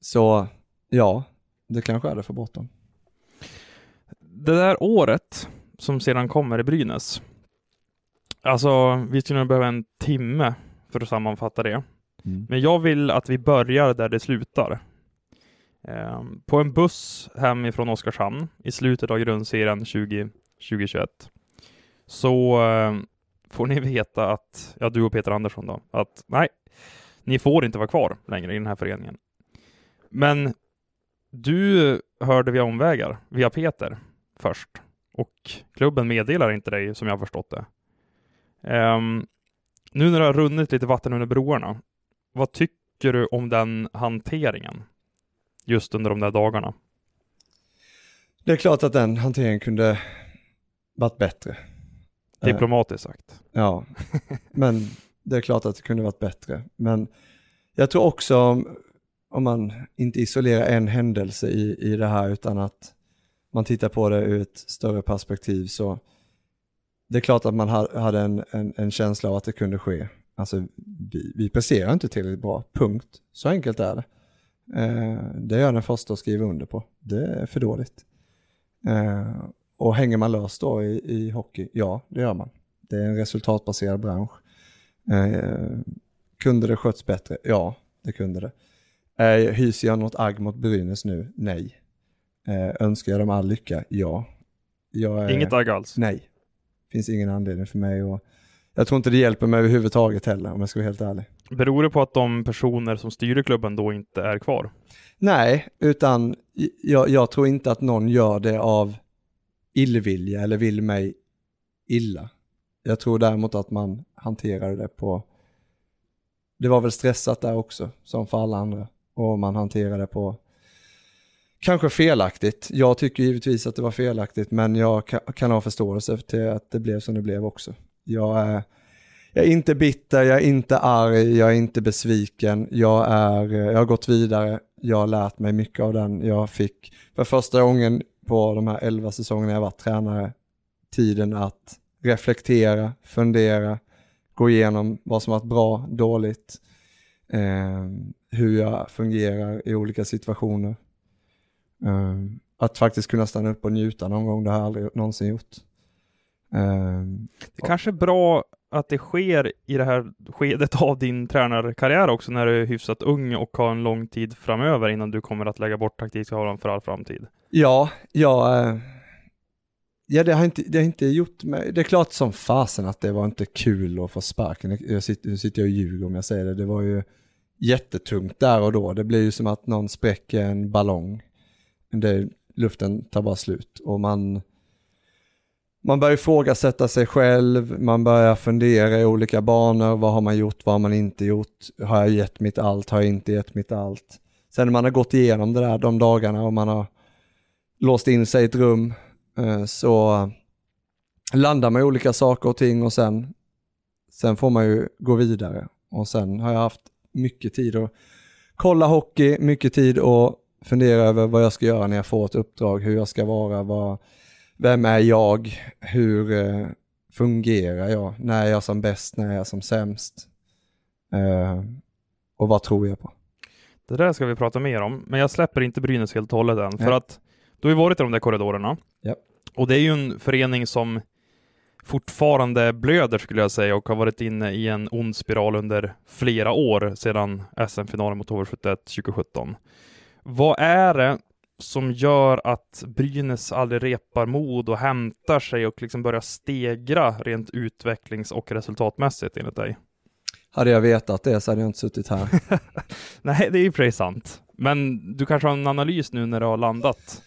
Så ja, det kanske är det för bråttom. Det där året som sedan kommer i Brynäs. Alltså, vi skulle nog behöva en timme för att sammanfatta det. Men jag vill att vi börjar där det slutar. Eh, på en buss hemifrån Oskarshamn i slutet av grundserien 20, 2021 så eh, får ni veta att, ja du och Peter Andersson då, att nej, ni får inte vara kvar längre i den här föreningen. Men du hörde via omvägar, via Peter först och klubben meddelar inte dig som jag har förstått det. Um, nu när det har runnit lite vatten under broarna, vad tycker du om den hanteringen? Just under de där dagarna. Det är klart att den hanteringen kunde varit bättre. Eh, Diplomatiskt sagt. Ja, men det är klart att det kunde varit bättre. Men jag tror också om, om man inte isolerar en händelse i, i det här utan att man tittar på det ur ett större perspektiv så det är klart att man ha- hade en, en, en känsla av att det kunde ske. Alltså vi, vi presterar inte tillräckligt bra, punkt. Så enkelt är det. Eh, det är jag den första att skriva under på. Det är för dåligt. Eh, och hänger man löst då i, i hockey? Ja, det gör man. Det är en resultatbaserad bransch. Eh, kunde det skötts bättre? Ja, det kunde det. Eh, hyser jag något agg mot Brynäs nu? Nej. Eh, önskar jag dem all lycka? Ja. Är- Inget agg alls. Nej. Finns ingen anledning för mig och jag tror inte det hjälper mig överhuvudtaget heller om jag ska vara helt ärlig. Beror det på att de personer som styr klubben då inte är kvar? Nej, utan jag, jag tror inte att någon gör det av illvilja eller vill mig illa. Jag tror däremot att man hanterade det på, det var väl stressat där också, som för alla andra. Och man hanterade det på, kanske felaktigt. Jag tycker givetvis att det var felaktigt, men jag kan, ha förståelse till att det blev som det blev också. Jag är, jag är inte bitter, jag är inte arg, jag är inte besviken. Jag, är, jag har gått vidare, jag har lärt mig mycket av den. Jag fick för första gången på de här elva säsongerna jag varit tränare tiden att reflektera, fundera, gå igenom vad som varit bra, dåligt, eh, hur jag fungerar i olika situationer. Eh, att faktiskt kunna stanna upp och njuta någon gång, det har jag aldrig någonsin gjort. Eh, Det kanske är bra att det sker i det här skedet av din tränarkarriär också, när du är hyfsat ung och har en lång tid framöver innan du kommer att lägga bort taktikskolan för all framtid. Ja, ja, eh, ja det, har inte, det har inte gjort mig, det är klart som fasen att det var inte kul att få sparken. Jag sitter, nu sitter jag och ljuger om jag säger det, det var ju jättetungt där och då. Det blir ju som att någon spräcker en ballong. Det, luften tar bara slut och man, man börjar ifrågasätta sig själv, man börjar fundera i olika banor, vad har man gjort, vad har man inte gjort, har jag gett mitt allt, har jag inte gett mitt allt. Sen när man har gått igenom det där de dagarna och man har låst in sig i ett rum eh, så landar man i olika saker och ting och sen, sen får man ju gå vidare. Och sen har jag haft mycket tid att kolla hockey, mycket tid att fundera över vad jag ska göra när jag får ett uppdrag, hur jag ska vara, vad, vem är jag, hur eh, fungerar jag, när är jag som bäst, när är jag som sämst eh, och vad tror jag på. Det där ska vi prata mer om, men jag släpper inte Brynäs helt och hållet än, för Nej. att du har ju varit i de där korridorerna. Ja. Och det är ju en förening som fortfarande blöder skulle jag säga och har varit inne i en ond spiral under flera år sedan SM-finalen mot HV71 2017. Vad är det som gör att Brynäs aldrig repar mod och hämtar sig och liksom börjar stegra rent utvecklings och resultatmässigt enligt dig? Hade jag vetat det så hade jag inte suttit här. Nej, det är ju sig sant. Men du kanske har en analys nu när det har landat?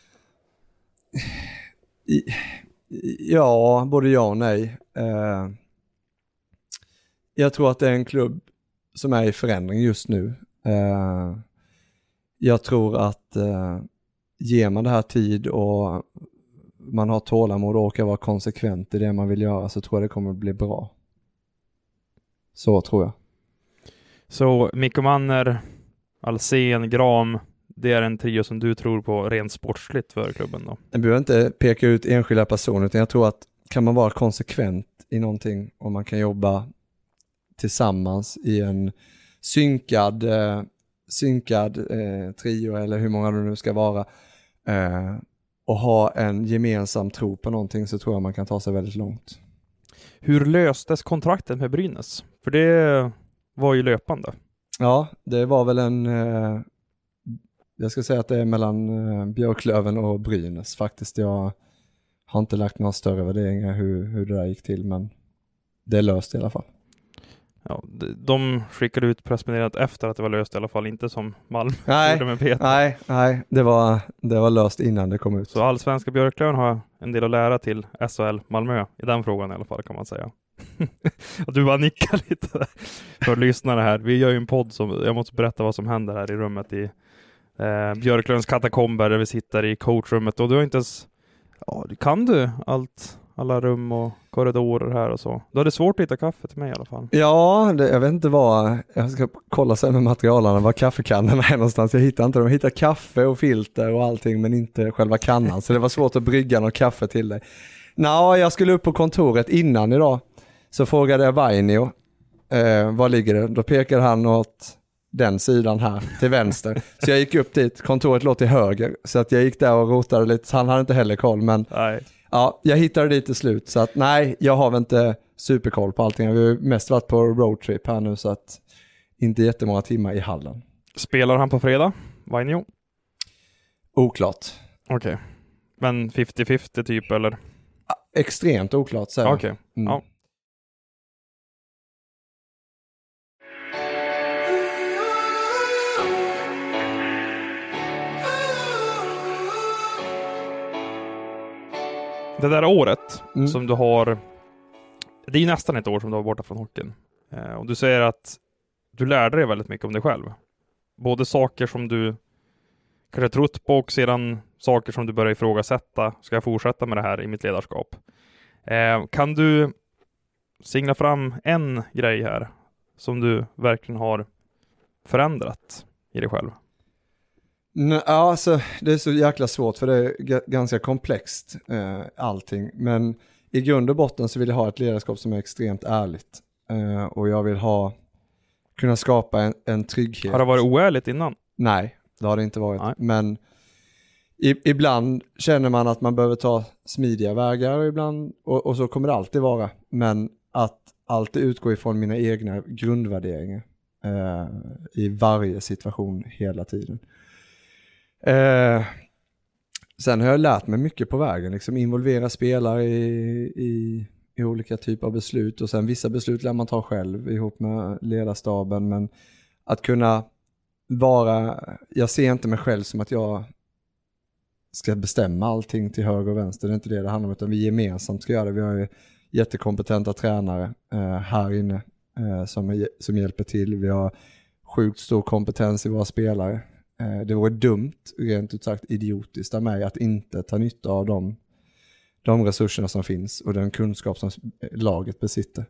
I, ja, både ja och nej. Eh, jag tror att det är en klubb som är i förändring just nu. Eh, jag tror att eh, ger man det här tid och man har tålamod och orkar vara konsekvent i det man vill göra så tror jag det kommer bli bra. Så tror jag. Så Mikko Manner, Alsen, Gram, det är en trio som du tror på rent sportsligt för klubben då? Jag behöver inte peka ut enskilda personer utan jag tror att kan man vara konsekvent i någonting och man kan jobba tillsammans i en synkad, eh, synkad eh, trio eller hur många det nu ska vara eh, och ha en gemensam tro på någonting så tror jag man kan ta sig väldigt långt. Hur löstes kontraktet med Brynäs? För det var ju löpande. Ja, det var väl en, eh, jag ska säga att det är mellan eh, Björklöven och Brynäs faktiskt. Jag har inte lagt några större värderingar hur, hur det där gick till men det är löst i alla fall. Ja, de- de skickade ut pressmeddelandet efter att det var löst i alla fall, inte som Malmö Nej, gjorde med Peter. nej, nej, det var, det var löst innan det kom ut. Så allsvenska Björklöven har en del att lära till SHL Malmö i den frågan i alla fall kan man säga. du bara nickar lite där för lyssnare här. Vi gör ju en podd som, jag måste berätta vad som händer här i rummet i eh, Björklövens katakomber där vi sitter i coachrummet och du har inte ens, ja, kan du allt, alla rum och korridorer här och så? Du hade svårt att hitta kaffe till mig i alla fall. Ja, det, jag vet inte vad, jag ska kolla sen med materialarna var kaffekannorna är någonstans. Jag hittar inte dem. Jag hittar kaffe och filter och allting men inte själva kannan. Så det var svårt att brygga någon kaffe till dig. Nå, jag skulle upp på kontoret innan idag. Så frågade jag Vainio, eh, var ligger det? Då pekade han åt den sidan här till vänster. Så jag gick upp dit, kontoret låg till höger. Så att jag gick där och rotade lite, han hade inte heller koll. Men Nej. Ja, jag hittade dit till slut så att nej, jag har väl inte superkoll på allting. Vi har mest varit på roadtrip här nu så att inte jättemånga timmar i hallen. Spelar han på fredag? Vainio? Oklart. Okej. Men 50-50 typ eller? Extremt oklart säger. Okej. Mm. Ja. Det där året Mm. som du har, det är ju nästan ett år som du var borta från hockeyn. Eh, och du säger att du lärde dig väldigt mycket om dig själv. Både saker som du kanske trott på och sedan saker som du börjar ifrågasätta. Ska jag fortsätta med det här i mitt ledarskap? Eh, kan du singla fram en grej här som du verkligen har förändrat i dig själv? Nej, ja, alltså, det är så jäkla svårt för det är ganska komplext eh, allting. Men i grund och botten så vill jag ha ett ledarskap som är extremt ärligt. Eh, och jag vill ha, kunna skapa en, en trygghet. Har det varit oärligt innan? Nej, det har det inte varit. Nej. Men i, ibland känner man att man behöver ta smidiga vägar ibland, och, och så kommer det alltid vara. Men att alltid utgå ifrån mina egna grundvärderingar eh, i varje situation hela tiden. Eh, sen har jag lärt mig mycket på vägen, liksom involvera spelare i, i, i olika typer av beslut och sen vissa beslut lär man ta själv ihop med ledarstaben men att kunna vara, jag ser inte mig själv som att jag ska bestämma allting till höger och vänster, det är inte det det handlar om utan vi gemensamt ska göra det. Vi har ju jättekompetenta tränare eh, här inne eh, som, är, som hjälper till. Vi har sjukt stor kompetens i våra spelare. Eh, det vore dumt, rent ut sagt idiotiskt av mig att inte ta nytta av dem, de resurserna som finns och den kunskap som laget besitter.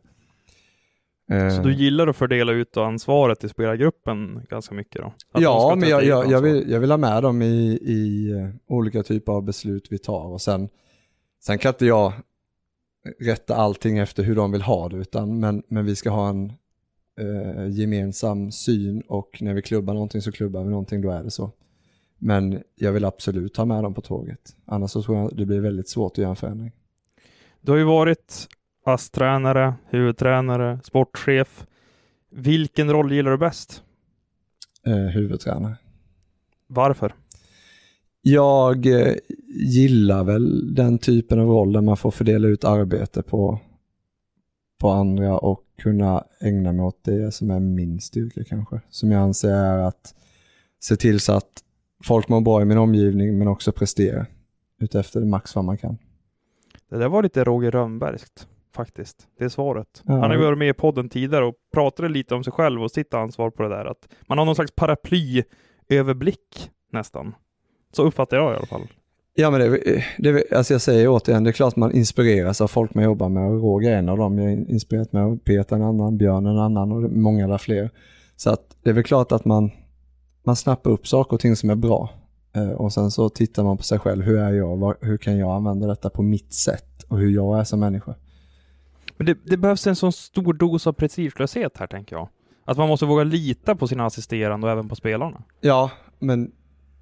Så du gillar att fördela ut ansvaret i spelargruppen ganska mycket då? Att ja, men jag, jag, jag, vill, jag vill ha med dem i, i olika typer av beslut vi tar och sen, sen kan inte jag rätta allting efter hur de vill ha det, utan, men, men vi ska ha en eh, gemensam syn och när vi klubbar någonting så klubbar vi någonting, då är det så. Men jag vill absolut ha med dem på tåget, annars så tror jag det blir väldigt svårt att göra en förändring. Du har ju varit ASS-tränare, huvudtränare, sportchef. Vilken roll gillar du bäst? Eh, huvudtränare. Varför? Jag eh, gillar väl den typen av roll där man får fördela ut arbete på, på andra och kunna ägna mig åt det som är min styrka kanske. Som jag anser är att se till så att folk mår bra i min omgivning men också prestera utefter max vad man kan. Det där var lite Roger Rönnbergskt faktiskt. Det är svaret. Ja. Han har ju varit med i podden tidigare och pratade lite om sig själv och sitt ansvar på det där. Att man har någon slags paraplyöverblick nästan. Så uppfattar jag i alla fall. Ja men det, det, alltså jag säger återigen, det är klart man inspireras av folk man jobbar med och Roger är en av dem. Jag är inspirerat med Peter en annan, Björn en annan och många där fler. Så att det är väl klart att man, man snappar upp saker och ting som är bra. Eh, och sen så tittar man på sig själv, hur är jag? Hur kan jag använda detta på mitt sätt? Och hur jag är som människa. Men det, det behövs en sån stor dos av prestigelöshet här tänker jag. Att man måste våga lita på sina assisterande och även på spelarna. Ja, men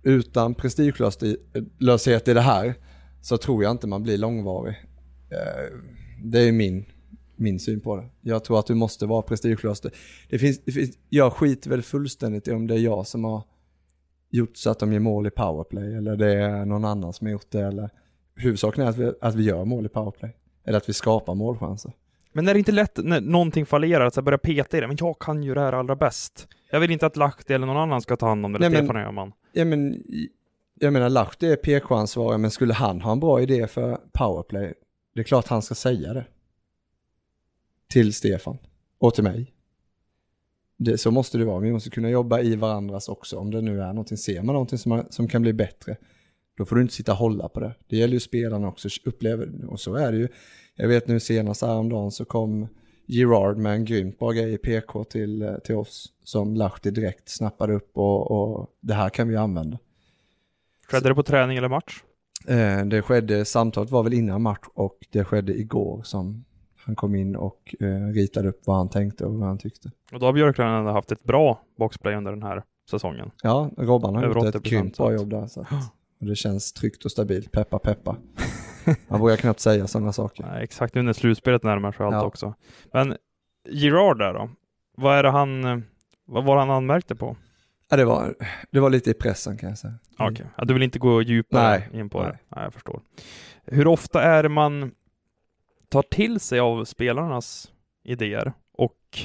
utan prestigelöshet i det här så tror jag inte man blir långvarig. Eh, det är min, min syn på det. Jag tror att du måste vara prestigelös. Det finns, det finns, jag skiter väl fullständigt i om det är jag som har gjort så att de ger mål i powerplay eller det är någon annan som har gjort det. Eller, huvudsaken är att vi, att vi gör mål i powerplay. Eller att vi skapar målchanser. Men är det inte lätt när någonting fallerar att börja peta i det? Men jag kan ju det här allra bäst. Jag vill inte att Lahti eller någon annan ska ta hand om det, eller Stefan Öhman. Ja, men, jag menar, Lahti är PK-ansvarig, men skulle han ha en bra idé för powerplay, det är klart han ska säga det. Till Stefan. Och till mig. Det, så måste det vara. Vi måste kunna jobba i varandras också. Om det nu är någonting, ser man någonting som, som kan bli bättre, då får du inte sitta och hålla på det. Det gäller ju spelarna också, upplever och så är det ju. Jag vet nu senast häromdagen så kom Gerard med en grymt bra grej i PK till, eh, till oss som Lahti direkt snappade upp och, och det här kan vi använda. Skedde det på träning eller match? Eh, det skedde, samtalet var väl innan match och det skedde igår som han kom in och eh, ritade upp vad han tänkte och vad han tyckte. Och då har Björklund ändå haft ett bra boxplay under den här säsongen. Ja, Robban har gjort ett grymt bra jobb där. Så att, och det känns tryggt och stabilt, peppa peppa. Man vågar knappt säga sådana saker. Nej, exakt, nu när slutspelet närmar sig allt ja. också. Men Girard där då? Vad är det han, vad var han anmärkte på? Ja, det var, det var lite i pressen kan jag säga. Mm. Okej, okay. ja, du vill inte gå djupare Nej. in på Nej. det? Nej, jag förstår. Hur ofta är det man tar till sig av spelarnas idéer och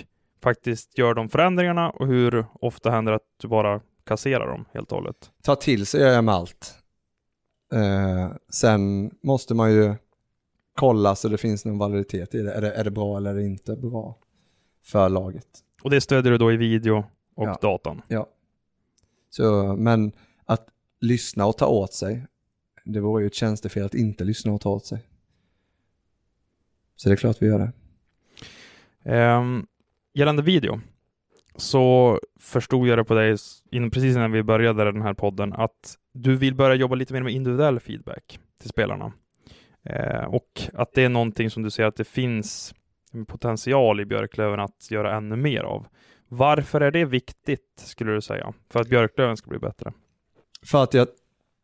faktiskt gör de förändringarna och hur ofta händer det att du bara kasserar dem helt och hållet? Ta till sig gör jag med allt. Eh, sen måste man ju kolla så det finns någon validitet i det. Är det, är det bra eller är det inte bra för laget? Och det stödjer du då i video och ja. datan? Ja. Så, men att lyssna och ta åt sig, det vore ju ett tjänstefel att inte lyssna och ta åt sig. Så det är klart vi gör det. Um, gällande video, så förstod jag det på dig precis innan vi började den här podden att du vill börja jobba lite mer med individuell feedback till spelarna. Eh, och att det är någonting som du ser att det finns potential i Björklöven att göra ännu mer av. Varför är det viktigt, skulle du säga, för att Björklöven ska bli bättre? För att jag,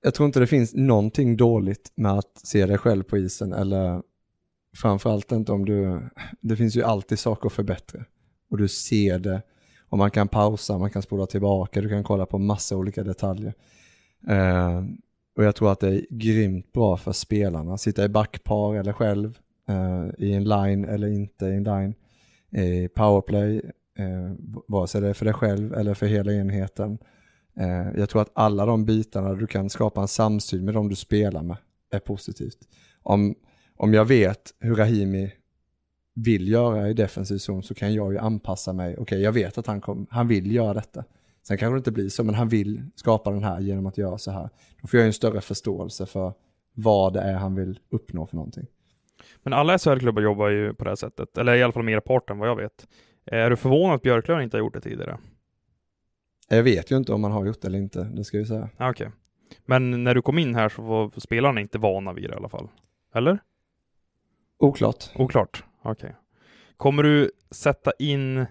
jag tror inte det finns någonting dåligt med att se dig själv på isen eller framförallt inte om du, det finns ju alltid saker att förbättra och du ser det och man kan pausa, man kan spola tillbaka, du kan kolla på massa olika detaljer. Eh, och jag tror att det är grymt bra för spelarna, sitta i backpar eller själv, eh, i en line eller inte i en line, i powerplay, eh, vare sig det är för dig själv eller för hela enheten. Eh, jag tror att alla de bitarna du kan skapa en samsyn med de du spelar med är positivt. Om, om jag vet hur Rahimi vill göra i defensiv zon så kan jag ju anpassa mig. Okej, okay, jag vet att han, kom, han vill göra detta. Sen kanske det inte blir så, men han vill skapa den här genom att göra så här. Då får jag en större förståelse för vad det är han vill uppnå för någonting. Men alla SHL-klubbar jobbar ju på det här sättet, eller i alla fall merparten vad jag vet. Är du förvånad att Björklöven inte har gjort det tidigare? Jag vet ju inte om man har gjort det eller inte, det ska jag säga. Okej. Okay. Men när du kom in här så var spelarna inte vana vid det i alla fall? Eller? Oklart. Oklart, okej. Okay. Kommer du sätta in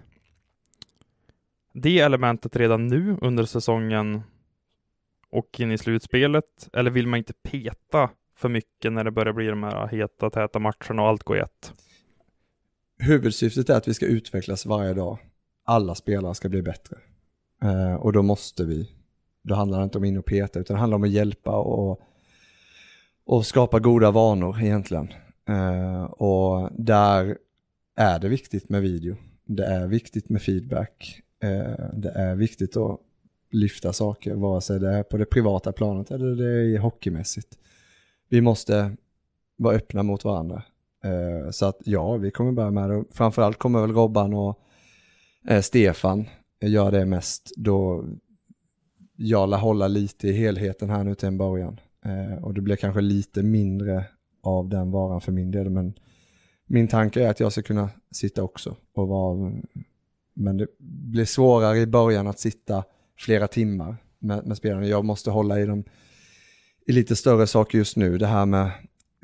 det elementet redan nu under säsongen och in i slutspelet? Eller vill man inte peta för mycket när det börjar bli de här heta, täta matcherna och allt går i ett? Huvudsyftet är att vi ska utvecklas varje dag. Alla spelare ska bli bättre. Eh, och då måste vi. Då handlar det inte om in och peta, utan det handlar om att hjälpa och, och skapa goda vanor egentligen. Eh, och där är det viktigt med video. Det är viktigt med feedback. Eh, det är viktigt att lyfta saker, vare sig det är på det privata planet eller det är hockeymässigt. Vi måste vara öppna mot varandra. Eh, så att ja, vi kommer börja med det. Framförallt kommer väl Robban och eh, Stefan göra det mest då jag lär hålla lite i helheten här nu till en början. Och det blir kanske lite mindre av den varan för min del, men min tanke är att jag ska kunna sitta också och vara men det blir svårare i början att sitta flera timmar med, med spelarna. Jag måste hålla i dem i lite större saker just nu. Det här med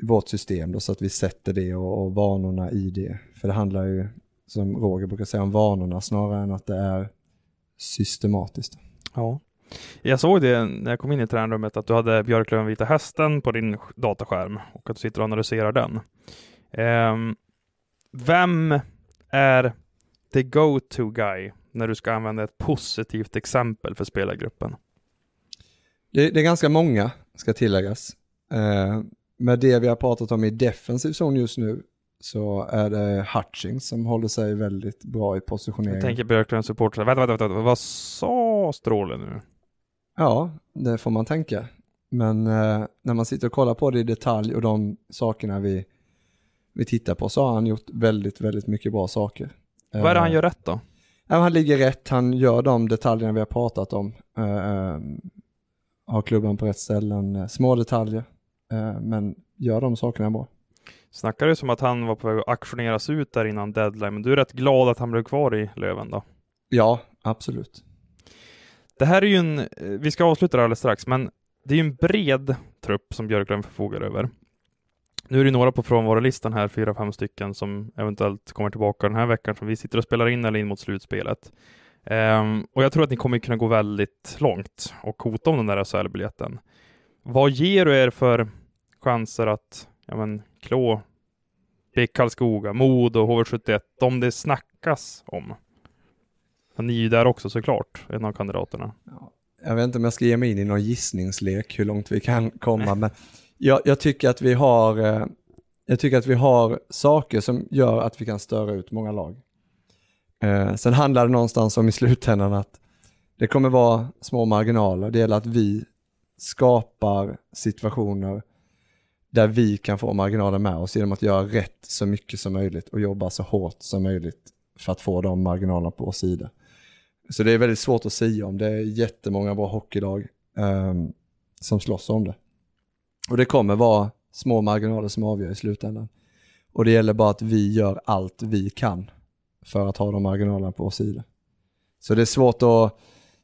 vårt system då, så att vi sätter det och, och vanorna i det. För det handlar ju, som Roger brukar säga, om vanorna snarare än att det är systematiskt. Ja. Jag såg det när jag kom in i tränarrummet att du hade Björklöven Vita Hästen på din dataskärm och att du sitter och analyserar den. Um, vem är the go-to guy när du ska använda ett positivt exempel för spelargruppen? Det, det är ganska många, ska tilläggas. Eh, med det vi har pratat om i defensiv zon just nu så är det Hutchings som håller sig väldigt bra i positionering. Jag tänker Björklunds supportrar. Vänta, vänta, vänta, vad sa Stråle nu? Ja, det får man tänka. Men eh, när man sitter och kollar på det i detalj och de sakerna vi, vi tittar på så har han gjort väldigt, väldigt mycket bra saker. Vad är det han eh, gör rätt då? han ligger rätt, han gör de detaljerna vi har pratat om. Uh, har klubban på rätt ställen, små detaljer, men gör de sakerna bra. Snackar du som att han var på väg att auktioneras ut där innan deadline, men du är rätt glad att han blev kvar i Löven då? Ja, absolut. Det här är ju en, vi ska avsluta det alldeles strax, men det är ju en bred trupp som Björklund förfogar över. Nu är det några på frånvarolistan här, fyra, fem stycken som eventuellt kommer tillbaka den här veckan som vi sitter och spelar in eller in mot slutspelet. Um, och jag tror att ni kommer kunna gå väldigt långt och hota om den där SHL-biljetten. Vad ger du er för chanser att ja, men, klå BIK Karlskoga, Modo, HV71, de det snackas om? Ni är ju där också såklart, en av kandidaterna. Ja, jag vet inte om jag ska ge mig in i någon gissningslek hur långt vi kan komma, men jag, jag, tycker att vi har, eh, jag tycker att vi har saker som gör att vi kan störa ut många lag. Eh, sen handlar det någonstans om i slutändan att det kommer vara små marginaler. Det gäller att vi skapar situationer där vi kan få marginaler med oss genom att göra rätt så mycket som möjligt och jobba så hårt som möjligt för att få de marginalerna på vår sida. Så det är väldigt svårt att säga om. Det är jättemånga bra hockeylag um, som slåss om det. Och det kommer vara små marginaler som avgör i slutändan. Och det gäller bara att vi gör allt vi kan för att ha de marginalerna på vår sida. Så det är svårt att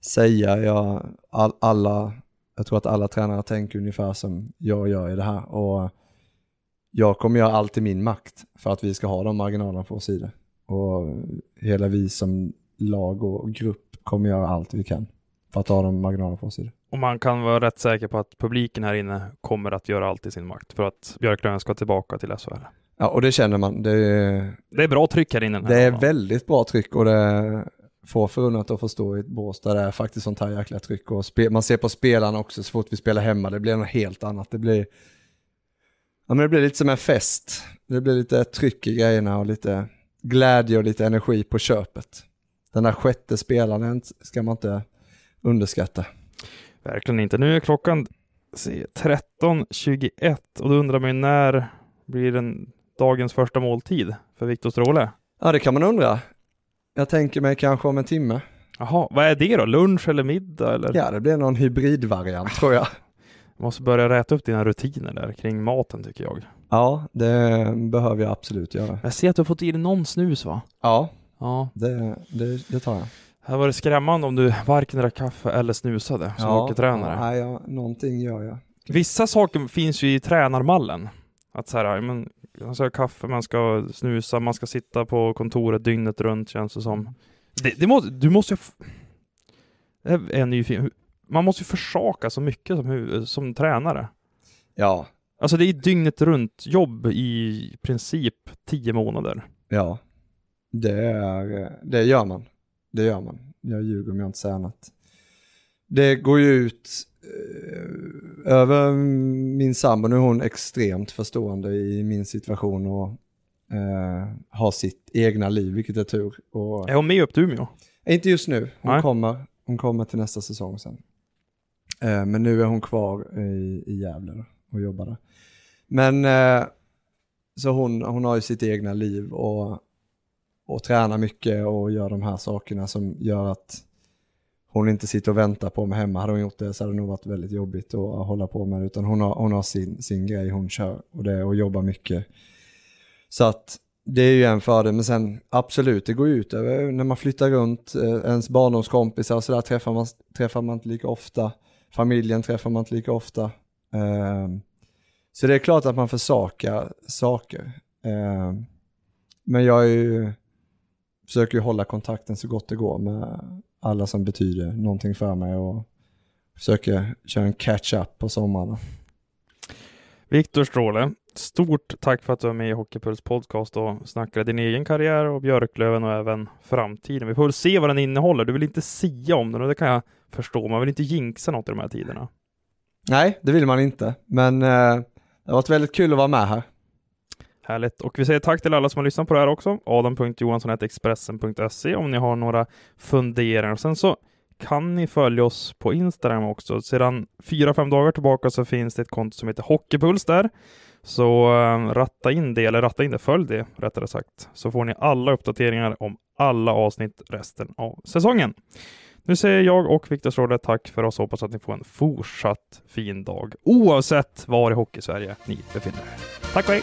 säga, jag, all, alla, jag tror att alla tränare tänker ungefär som jag gör i det här. Och jag kommer göra allt i min makt för att vi ska ha de marginalerna på vår sida. Och hela vi som lag och grupp kommer göra allt vi kan för att ha de marginalerna på vår sida. Och man kan vara rätt säker på att publiken här inne kommer att göra allt i sin makt för att Björklöven ska tillbaka till SHL. Ja, och det känner man. Det är, Det är bra tryck här inne. här det är dagen. väldigt bra tryck och det är få förunnat att få stå i ett bås det är faktiskt sånt här jäkla tryck. Och man ser på spelarna också så fort vi spelar hemma, det blir något helt annat. Det blir, ja, men det blir lite som en fest. Det blir lite tryck i grejerna och lite glädje och lite energi på köpet. Den där sjätte spelaren ska man inte underskatta. Verkligen inte. Nu är klockan se, 13.21 och då undrar man ju när blir den dagens första måltid för Viktor Stråle? Ja, det kan man undra. Jag tänker mig kanske om en timme. Jaha, vad är det då? Lunch eller middag eller? Ja, det blir någon hybridvariant tror jag. Du måste börja räta upp dina rutiner där kring maten tycker jag. Ja, det behöver jag absolut göra. Jag ser att du har fått i dig någon snus va? Ja, Ja. det, det, det tar jag. Det var det skrämmande om du varken drack kaffe eller snusade som hockeytränare. Ja, ja, någonting gör jag. Vissa saker finns ju i tränarmallen. Att så här, ja, men, man ska ha kaffe, man ska snusa, man ska sitta på kontoret dygnet runt känns det som. Det, det må, du måste ju... Jag är nyfiken. Hur- Man måste ju försaka så mycket som, som tränare. Ja, Alltså det är dygnet runt jobb i princip tio månader. ja. Det, är, det gör man. Det gör man. Jag ljuger om jag inte säger annat. Det går ju ut eh, över min sambo, nu är hon extremt förstående i min situation och eh, har sitt egna liv, vilket är tur. Och, Är hon med upp till Umeå? Inte just nu, hon Nej. kommer, hon kommer till nästa säsong sen. Eh, men nu är hon kvar i, i Gävle och jobbar där. Men eh, så hon, hon har ju sitt egna liv och, och tränar mycket och gör de här sakerna som gör att hon inte sitter och väntar på mig hemma. Hade hon gjort det så hade det nog varit väldigt jobbigt att hålla på med det. Utan hon har, hon har sin, sin grej hon kör och det är att jobba mycket. Så att det är ju en fördel, men sen absolut, det går ju ut över när man flyttar runt, eh, ens barndomskompisar och sådär träffar man, träffar man inte lika ofta, familjen träffar man inte lika ofta. Eh, så det är klart att man försakar saker. Eh, men jag är ju, försöker ju hålla kontakten så gott det går med alla som betyder någonting för mig och försöker köra en catch-up på sommaren. Viktor Stråle, stort tack för att du är med i Hockeypuls podcast och snackade din egen karriär och Björklöven och även framtiden. Vi får väl se vad den innehåller. Du vill inte sia om den och det kan jag förstå. Man vill inte jinxa något i de här tiderna. Nej, det vill man inte, men eh, det har varit väldigt kul att vara med här. Härligt. Och vi säger tack till alla som har lyssnat på det här också. Adam.johansson.expressen.se om ni har några funderingar. Och sen så kan ni följa oss på Instagram också. Sedan fyra, fem dagar tillbaka så finns det ett konto som heter Hockeypuls där. Så ehm, ratta in det, eller ratta in det, följ det rättare sagt. Så får ni alla uppdateringar om alla avsnitt resten av säsongen. Nu säger jag och Viktor Stråle tack för oss och hoppas att ni får en fortsatt fin dag oavsett var i Hockeysverige ni befinner er. Tack och hej!